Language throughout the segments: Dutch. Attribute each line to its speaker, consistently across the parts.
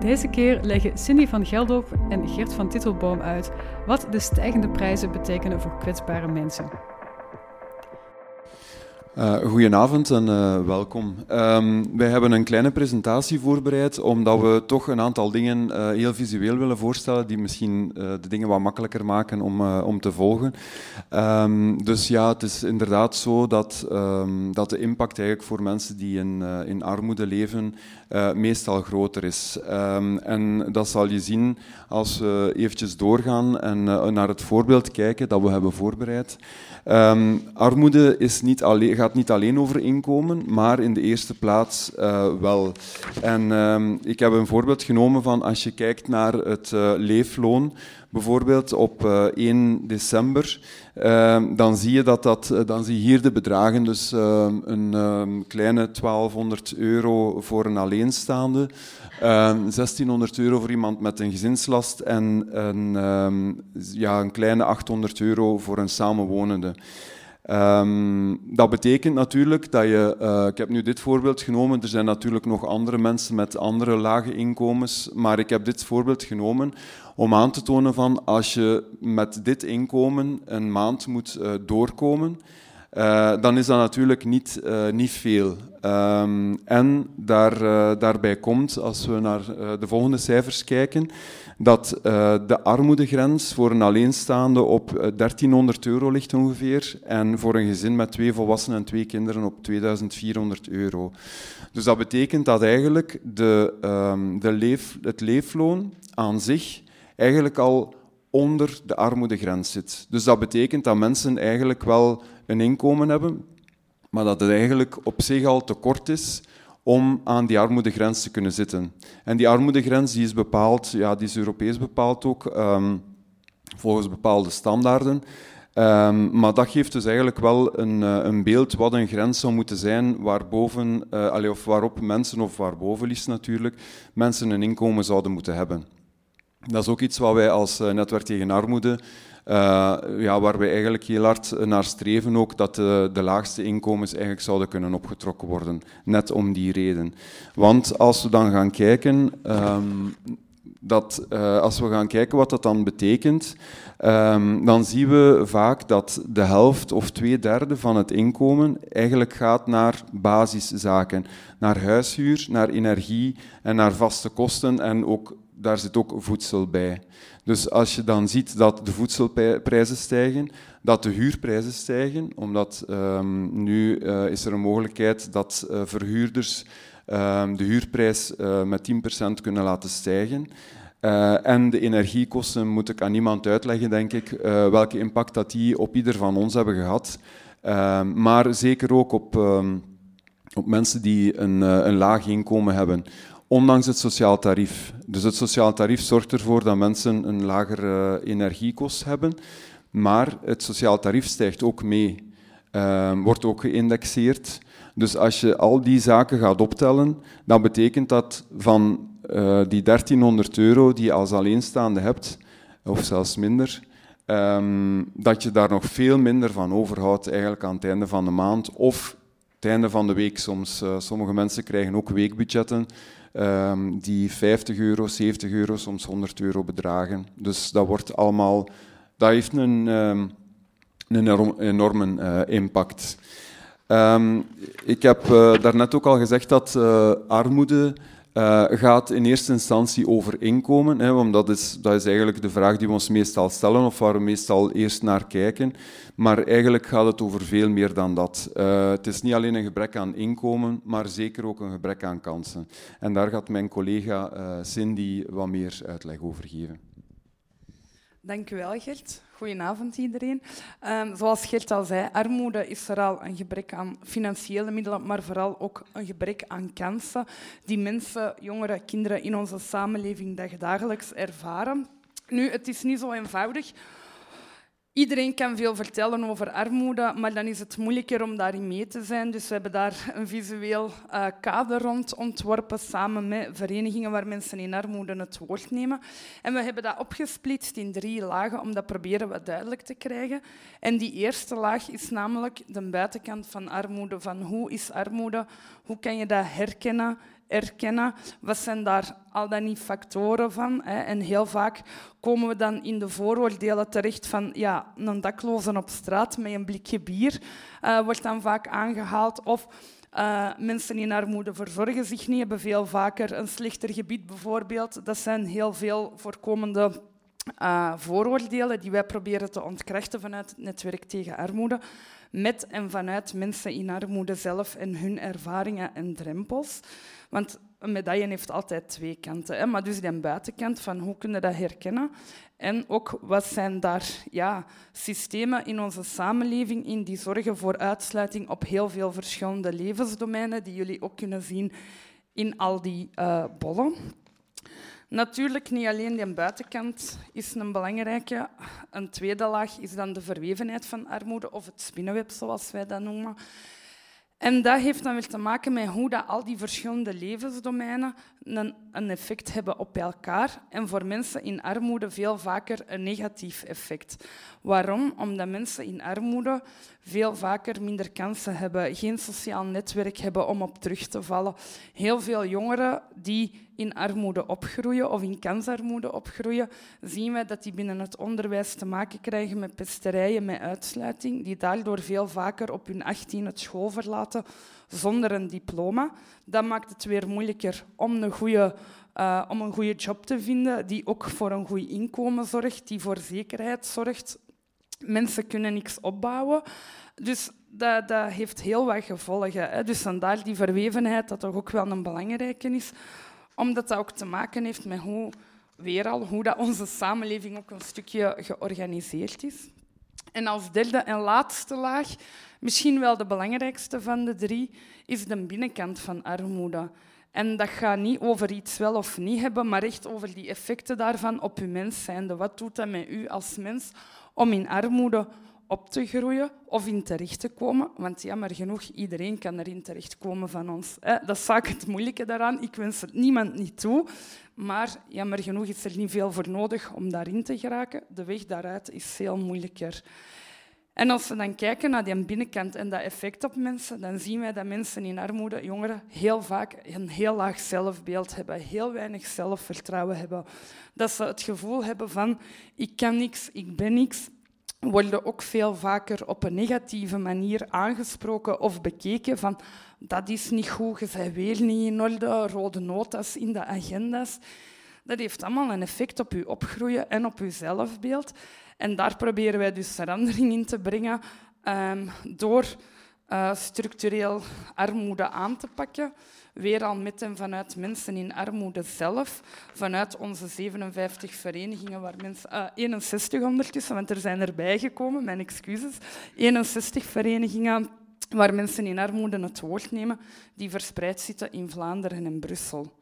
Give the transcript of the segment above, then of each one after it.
Speaker 1: Deze keer leggen Cindy van Geldop en Gert van Titelboom uit wat de stijgende prijzen betekenen voor kwetsbare mensen.
Speaker 2: Uh, goedenavond en uh, welkom. Um, wij hebben een kleine presentatie voorbereid, omdat we toch een aantal dingen uh, heel visueel willen voorstellen, die misschien de dingen wat makkelijker maken om, om te volgen. Um, dus ja, het is inderdaad zo dat, um, dat de impact eigenlijk voor mensen die in, in armoede leven meestal groter is. en dat zal je zien als we eventjes doorgaan en naar het voorbeeld kijken dat we hebben voorbereid. armoede is niet alleen gaat niet alleen over inkomen, maar in de eerste plaats uh, wel. En uh, ik heb een voorbeeld genomen van als je kijkt naar het uh, leefloon, bijvoorbeeld op 1 december, ehm, dan zie je dat, dat dan zie je hier de bedragen, dus ehm, een ehm, kleine 1200 euro voor een alleenstaande. 1600 euro voor iemand met een gezinslast en een, ja, een kleine 800 euro voor een samenwonende. Um, dat betekent natuurlijk dat je, uh, ik heb nu dit voorbeeld genomen, er zijn natuurlijk nog andere mensen met andere lage inkomens, maar ik heb dit voorbeeld genomen om aan te tonen van als je met dit inkomen een maand moet uh, doorkomen, uh, dan is dat natuurlijk niet, niet veel. Um, en daar, daarbij komt, als we naar de volgende cijfers kijken, dat uh, de armoedegrens voor een alleenstaande op 1300 eh, euro ligt ongeveer en voor een gezin met twee volwassenen en twee kinderen op 2400 euro. Dus dat betekent dat eigenlijk de, um, de leef, het leefloon aan zich eigenlijk al onder de armoedegrens zit. Dus dat betekent dat mensen eigenlijk wel een inkomen hebben, maar dat het eigenlijk op zich al te kort is om aan die armoedegrens te kunnen zitten. En die armoedegrens die is bepaald, ja, die is Europees bepaald ook, um, volgens bepaalde standaarden. Um, maar dat geeft dus eigenlijk wel een, uh, een, beeld wat een grens zou moeten zijn waarboven, uh, of waarop mensen, of waarboven liefst natuurlijk, mensen een inkomen zouden moeten hebben. Dat is ook iets wat wij als uh, Netwerk tegen Armoede ja, waar we eigenlijk heel hard naar streven ook dat de, de, laagste inkomens eigenlijk zouden kunnen opgetrokken worden. Net om die reden. Want als we dan gaan kijken, um, dat, uh, als we gaan kijken wat dat dan betekent, um, dan zien we vaak dat de helft of twee derde van het inkomen eigenlijk gaat naar basiszaken. Naar huishuur, naar energie en naar vaste kosten en ook, daar zit ook voedsel bij. Dus als je dan ziet dat de voedselprijzen stijgen, dat de huurprijzen stijgen, omdat um, nu uh, is er een mogelijkheid dat uh, verhuurders um, de huurprijs uh, met 10% kunnen laten stijgen. en de energiekosten moet ik aan niemand uitleggen, denk ik, welke impact dat die op ieder van ons hebben gehad. Ehm, maar zeker ook op, op mensen die een, een laag inkomen hebben ondanks het sociaal tarief. Dus het sociaal tarief zorgt ervoor dat mensen een lagere energiekost hebben, maar het sociaal tarief stijgt ook mee, uh, wordt ook geïndexeerd. Dus als je al die zaken gaat optellen, dan betekent dat van uh, die 1300 euro die je als alleenstaande hebt, of zelfs minder, um, dat je daar nog veel minder van overhoudt eigenlijk aan het einde van de maand of het einde van de week. Soms, uh, sommige mensen krijgen ook weekbudgetten um, die 50 euro, 70 euro, soms 100 euro bedragen. Dus dat wordt allemaal, dat heeft een, um, een enorme uh, impact. Um, ik heb uh, daarnet ook al gezegd dat armoede uh, gaat in eerste instantie over inkomen, hè, want dat is, dat is eigenlijk de vraag die we ons meestal stellen of waar we meestal eerst naar kijken. Maar eigenlijk gaat het over veel meer dan dat. Uh, het is niet alleen een gebrek aan inkomen, maar zeker ook een gebrek aan kansen. En daar gaat mijn collega uh, Cindy wat meer uitleg over geven.
Speaker 3: Dank u wel, Gert. Goedenavond iedereen. Um, zoals Gert al zei, armoede is vooral een gebrek aan financiële middelen, maar vooral ook een gebrek aan kansen die mensen, jongeren, kinderen in onze samenleving dagelijks ervaren. Nu, het is niet zo eenvoudig. Iedereen kan veel vertellen over armoede, maar dan is het moeilijker om daarin mee te zijn. Dus we hebben daar een visueel uh, kader rond ontworpen, samen met verenigingen waar mensen in armoede het woord nemen. En we hebben dat opgesplitst in drie lagen, om dat proberen wat duidelijk te krijgen. En die eerste laag is namelijk de buitenkant van armoede. Van hoe is armoede? Hoe kan je dat herkennen? Erkennen. Wat zijn daar al dan niet factoren van? Hè? En heel vaak komen we dan in de vooroordelen terecht van ja, een dakloze op straat met een blikje bier uh, wordt dan vaak aangehaald. Of uh, mensen in armoede verzorgen zich niet, hebben veel vaker een slechter gebied bijvoorbeeld. Dat zijn heel veel voorkomende uh, vooroordelen die wij proberen te ontkrachten vanuit het netwerk tegen armoede, met en vanuit mensen in armoede zelf en hun ervaringen en drempels. Want een medaille heeft altijd twee kanten. Hè? Maar dus die buitenkant van hoe kunnen we dat herkennen? En ook wat zijn daar ja, systemen in onze samenleving in die zorgen voor uitsluiting op heel veel verschillende levensdomeinen, die jullie ook kunnen zien in al die uh, bollen. Natuurlijk, niet alleen die buitenkant is een belangrijke. Een tweede laag is dan de verwevenheid van armoede, of het spinnenweb, zoals wij dat noemen. En dat heeft dan weer te maken met hoe dat al die verschillende levensdomeinen een, effect hebben op elkaar. En voor mensen in armoede veel vaker een negatief effect. Waarom? Omdat mensen in armoede veel vaker minder kansen hebben, geen sociaal netwerk hebben om op terug te vallen. Heel veel jongeren die in armoede opgroeien of in kansarmoede opgroeien, zien we dat die binnen het onderwijs te maken krijgen met pesterijen, met uitsluiting, die daardoor veel vaker op hun 18 het school verlaten zonder een diploma. Dat maakt het weer moeilijker om een goede uh, om een goede job te vinden, die ook voor een goed inkomen zorgt, die voor zekerheid zorgt. Mensen kunnen niks opbouwen. Dus dat, dat heeft heel wat gevolgen. Hè. Dus vandaar die verwevenheid, dat toch ook wel een belangrijke is omdat dat ook te maken heeft met hoe, weer al, hoe dat onze samenleving ook een stukje georganiseerd is. En als derde en laatste laag, misschien wel de belangrijkste van de drie, is de binnenkant van armoede. En dat gaat niet over iets wel of niet hebben, maar echt over die effecten daarvan op uw mens zijnde. Wat doet dat met u als mens om in armoede op te groeien of in terecht te komen. Want jammer genoeg, iedereen kan erin terechtkomen van ons. Dat is vaak het moeilijke daaraan. Ik wens het niemand niet toe. Maar jammer genoeg is er niet veel voor nodig om daarin te geraken. De weg daaruit is veel moeilijker. En als we dan kijken naar die binnenkant en dat effect op mensen, dan zien wij dat mensen in armoede, jongeren, heel vaak een heel laag zelfbeeld hebben, heel weinig zelfvertrouwen hebben. Dat ze het gevoel hebben van, ik kan niks, ik ben niks, worden ook veel vaker op een negatieve manier aangesproken of bekeken van dat is niet goed, je bent weer niet in orde, rode notas in de agenda's. Dat heeft allemaal een effect op je opgroeien en op je zelfbeeld. En daar proberen wij dus verandering in te brengen um, door uh, structureel armoede aan te pakken. Weer al met en vanuit mensen in armoede zelf, vanuit onze 57 verenigingen, waar mensen, uh, 61 ondertussen, want er zijn erbij gekomen, mijn excuses, 61 verenigingen waar mensen in armoede het woord nemen, die verspreid zitten in Vlaanderen en Brussel.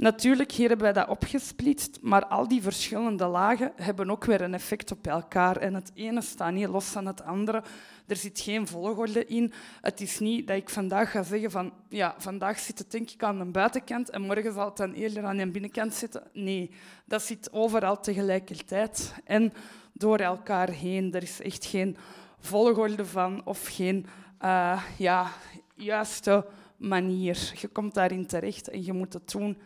Speaker 3: Natuurlijk, hier hebben wij dat opgesplitst, maar al die verschillende lagen hebben ook weer een effect op elkaar. En het ene staat niet los van het andere. Er zit geen volgorde in. Het is niet dat ik vandaag ga zeggen van ja, vandaag zit het denk ik aan de buitenkant en morgen zal het dan eerder aan de binnenkant zitten. Nee, dat zit overal tegelijkertijd en door elkaar heen. Er is echt geen volgorde van of geen uh, ja, juiste manier. Je komt daarin terecht en je moet het doen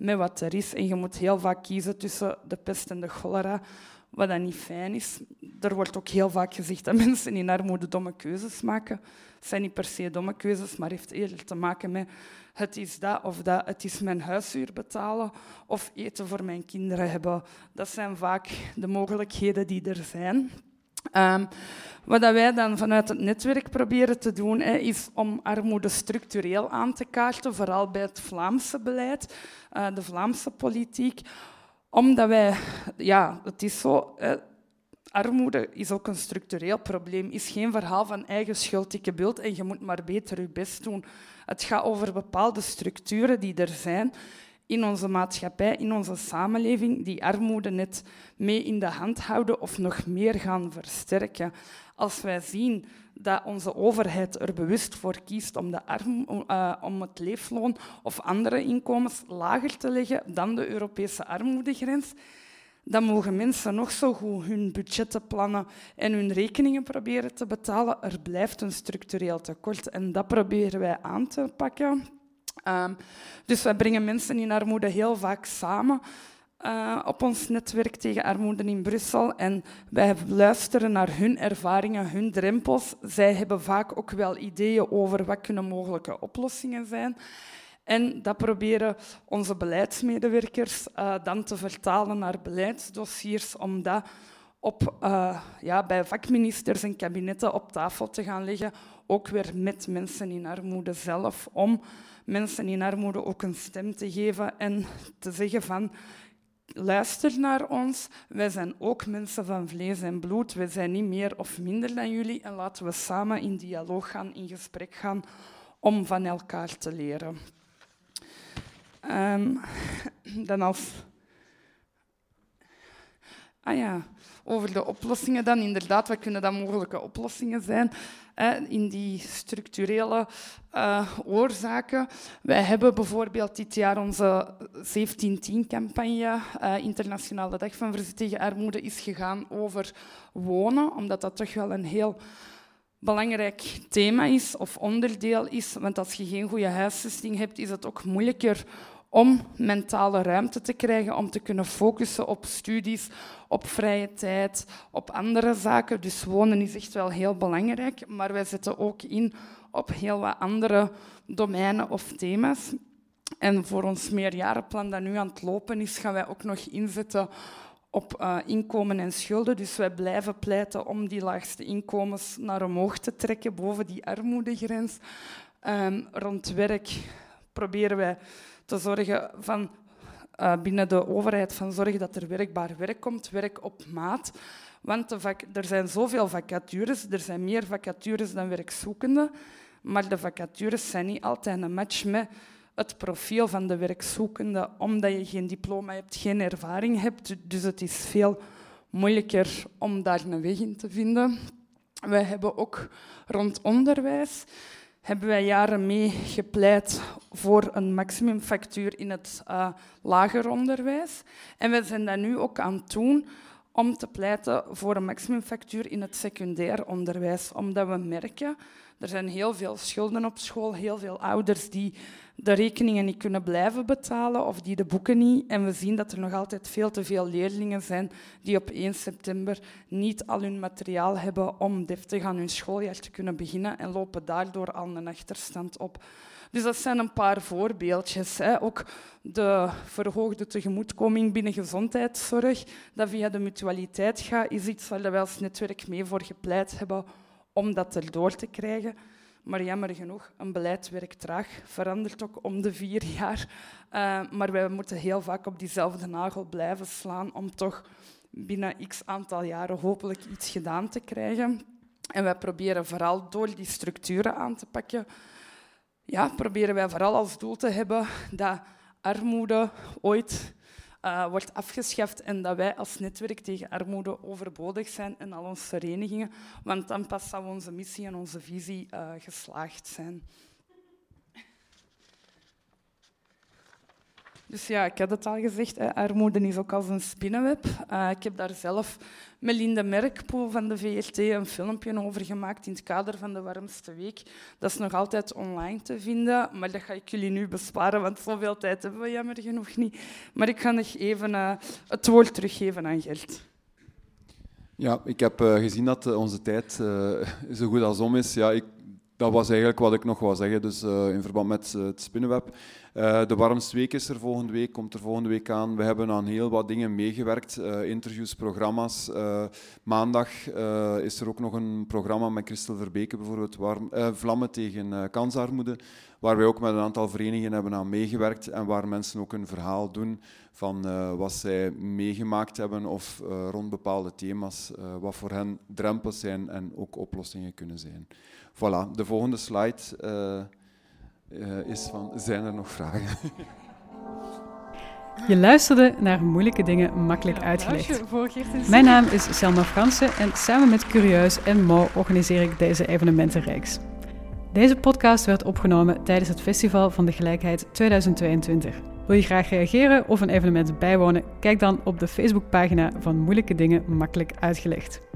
Speaker 3: met wat er is. En je moet heel vaak kiezen tussen de pest en de cholera, wat dan niet fijn is. Er wordt ook heel vaak gezegd dat mensen in armoede domme keuzes maken. Het zijn niet per se domme keuzes, maar heeft eerder te maken met het is dat of dat, het is mijn huishuur betalen of eten voor mijn kinderen hebben. Dat zijn vaak de mogelijkheden die er zijn. Um, wat wij dan vanuit het netwerk proberen te doen, is om armoede structureel aan te kaarten, vooral bij het Vlaamse beleid, uh, de Vlaamse politiek. Omdat wij, ja, het is zo, armoede is ook een structureel probleem, is geen verhaal van eigen schuld, dikke beeld en je moet maar beter je best doen. Het gaat over bepaalde structuren die er zijn in onze maatschappij, in onze samenleving, die armoede net mee in de hand houden of nog meer gaan versterken. Als wij zien dat onze overheid er bewust voor kiest om, de arm, uh, om het leefloon of andere inkomens lager te leggen dan de Europese armoedegrens, dan mogen mensen nog zo goed hun budgetten plannen en hun rekeningen proberen te betalen. Er blijft een structureel tekort en dat proberen wij aan te pakken. Um, dus wij brengen mensen in armoede heel vaak samen uh, op ons netwerk tegen armoede in Brussel. En wij luisteren naar hun ervaringen, hun drempels. Zij hebben vaak ook wel ideeën over wat kunnen mogelijke oplossingen zijn. En dat proberen onze beleidsmedewerkers uh, dan te vertalen naar beleidsdossiers, om dat op, uh, ja, bij vakministers en kabinetten op tafel te gaan leggen, ook weer met mensen in armoede zelf, om mensen in armoede ook een stem te geven en te zeggen van luister naar ons, wij zijn ook mensen van vlees en bloed, wij zijn niet meer of minder dan jullie en laten we samen in dialoog gaan, in gesprek gaan om van elkaar te leren. Um, dan als... Ah ja, over de oplossingen dan. Inderdaad, wat kunnen dan mogelijke oplossingen zijn hè, in die structurele uh, oorzaken? Wij hebben bijvoorbeeld dit jaar onze 1710-campagne, uh, eh, Internationale Dag van Verzet tegen Armoede, is gegaan over wonen, omdat dat toch wel een heel belangrijk thema is of onderdeel is. Want als je geen goede huisvesting hebt, is het ook moeilijker om mentale ruimte te krijgen om te kunnen focussen op studies, op vrije tijd, op andere zaken. Dus wonen is echt wel heel belangrijk, maar wij zetten ook in op heel wat andere domeinen of thema's. En voor ons meerjarenplan dat nu aan het lopen is, gaan wij ook nog inzetten op uh, inkomen en schulden. Dus wij blijven pleiten om die laagste inkomens naar omhoog te trekken, boven die armoedegrens. Um, rond werk proberen wij te zorgen van, uh, binnen de overheid van zorgen dat er werkbaar werk komt, werk op maat. Want er zijn zoveel vacatures, er zijn meer vacatures dan werkzoekenden, maar de vacatures zijn niet altijd een match met het profiel van de werkzoekende, omdat je geen diploma hebt, geen ervaring hebt. Dus het is veel moeilijker om daar een weg in te vinden. Wij hebben ook rond onderwijs hebben wij jaren mee gepleit voor een maximumfactuur in het uh, lager onderwijs. En we zijn dat nu ook aan het doen om te pleiten voor een maximumfactuur in het secundair onderwijs. Omdat we merken, er zijn heel veel schulden op school, heel veel ouders die de rekeningen niet kunnen blijven betalen of die de boeken niet. En we zien dat er nog altijd veel te veel leerlingen zijn die op 1 september niet al hun materiaal hebben om deftig aan hun schooljaar te kunnen beginnen en lopen daardoor al een achterstand op. Dus dat zijn een paar voorbeeldjes. Hè. Ook de verhoogde tegemoetkoming binnen gezondheidszorg, dat via de mutualiteit gaat, is iets waar wij als netwerk mee voor gepleit hebben om dat erdoor te krijgen. Maar jammer genoeg, een beleid werkt traag, verandert ook om de vier jaar. Uh, maar wij moeten heel vaak op diezelfde nagel blijven slaan om toch binnen x aantal jaren hopelijk iets gedaan te krijgen. En wij proberen vooral door die structuren aan te pakken, ja, proberen wij vooral als doel te hebben dat armoede ooit uh, wordt afgeschaft en dat wij als netwerk tegen armoede overbodig zijn en al onze verenigingen, want dan pas zou onze missie en onze visie uh, geslaagd zijn. Dus ja, ik had het al gezegd, hè, armoede is ook als een spinnenweb. Uh, ik heb daar zelf met Linde Merkpoel van de VRT een filmpje over gemaakt in het kader van de Warmste Week. Dat is nog altijd online te vinden, maar dat ga ik jullie nu besparen, want zoveel tijd hebben we jammer genoeg niet. Maar ik ga nog even uh, het woord teruggeven aan Gert.
Speaker 2: Ja, ik heb uh, gezien dat onze tijd zo goed als om is. Ja, ik dat was eigenlijk wat ik nog wou zeggen, dus in verband met het spinnenweb. Uh, de warmste week is er volgende week, komt er volgende week aan. We hebben aan heel wat dingen meegewerkt, interviews, programma's. maandag is er ook nog een programma met Christel Verbeke, bijvoorbeeld, warm, Vlammen tegen kansarmoede, waar wij ook met een aantal verenigingen hebben aan meegewerkt en waar mensen ook een verhaal doen van wat zij meegemaakt hebben of rond bepaalde thema's, wat voor hen drempels zijn en ook oplossingen kunnen zijn. Voilà, de volgende slide uh, uh, is van, zijn er nog vragen?
Speaker 1: Je luisterde naar Moeilijke Dingen Makkelijk Uitgelegd. Mijn naam is Selma Fransen en samen met Curieus en Mo organiseer ik deze evenementenreeks. Deze podcast werd opgenomen tijdens het Festival van de Gelijkheid 2022. Wil je graag reageren of een evenement bijwonen? Kijk dan op de Facebookpagina van Moeilijke Dingen Makkelijk Uitgelegd.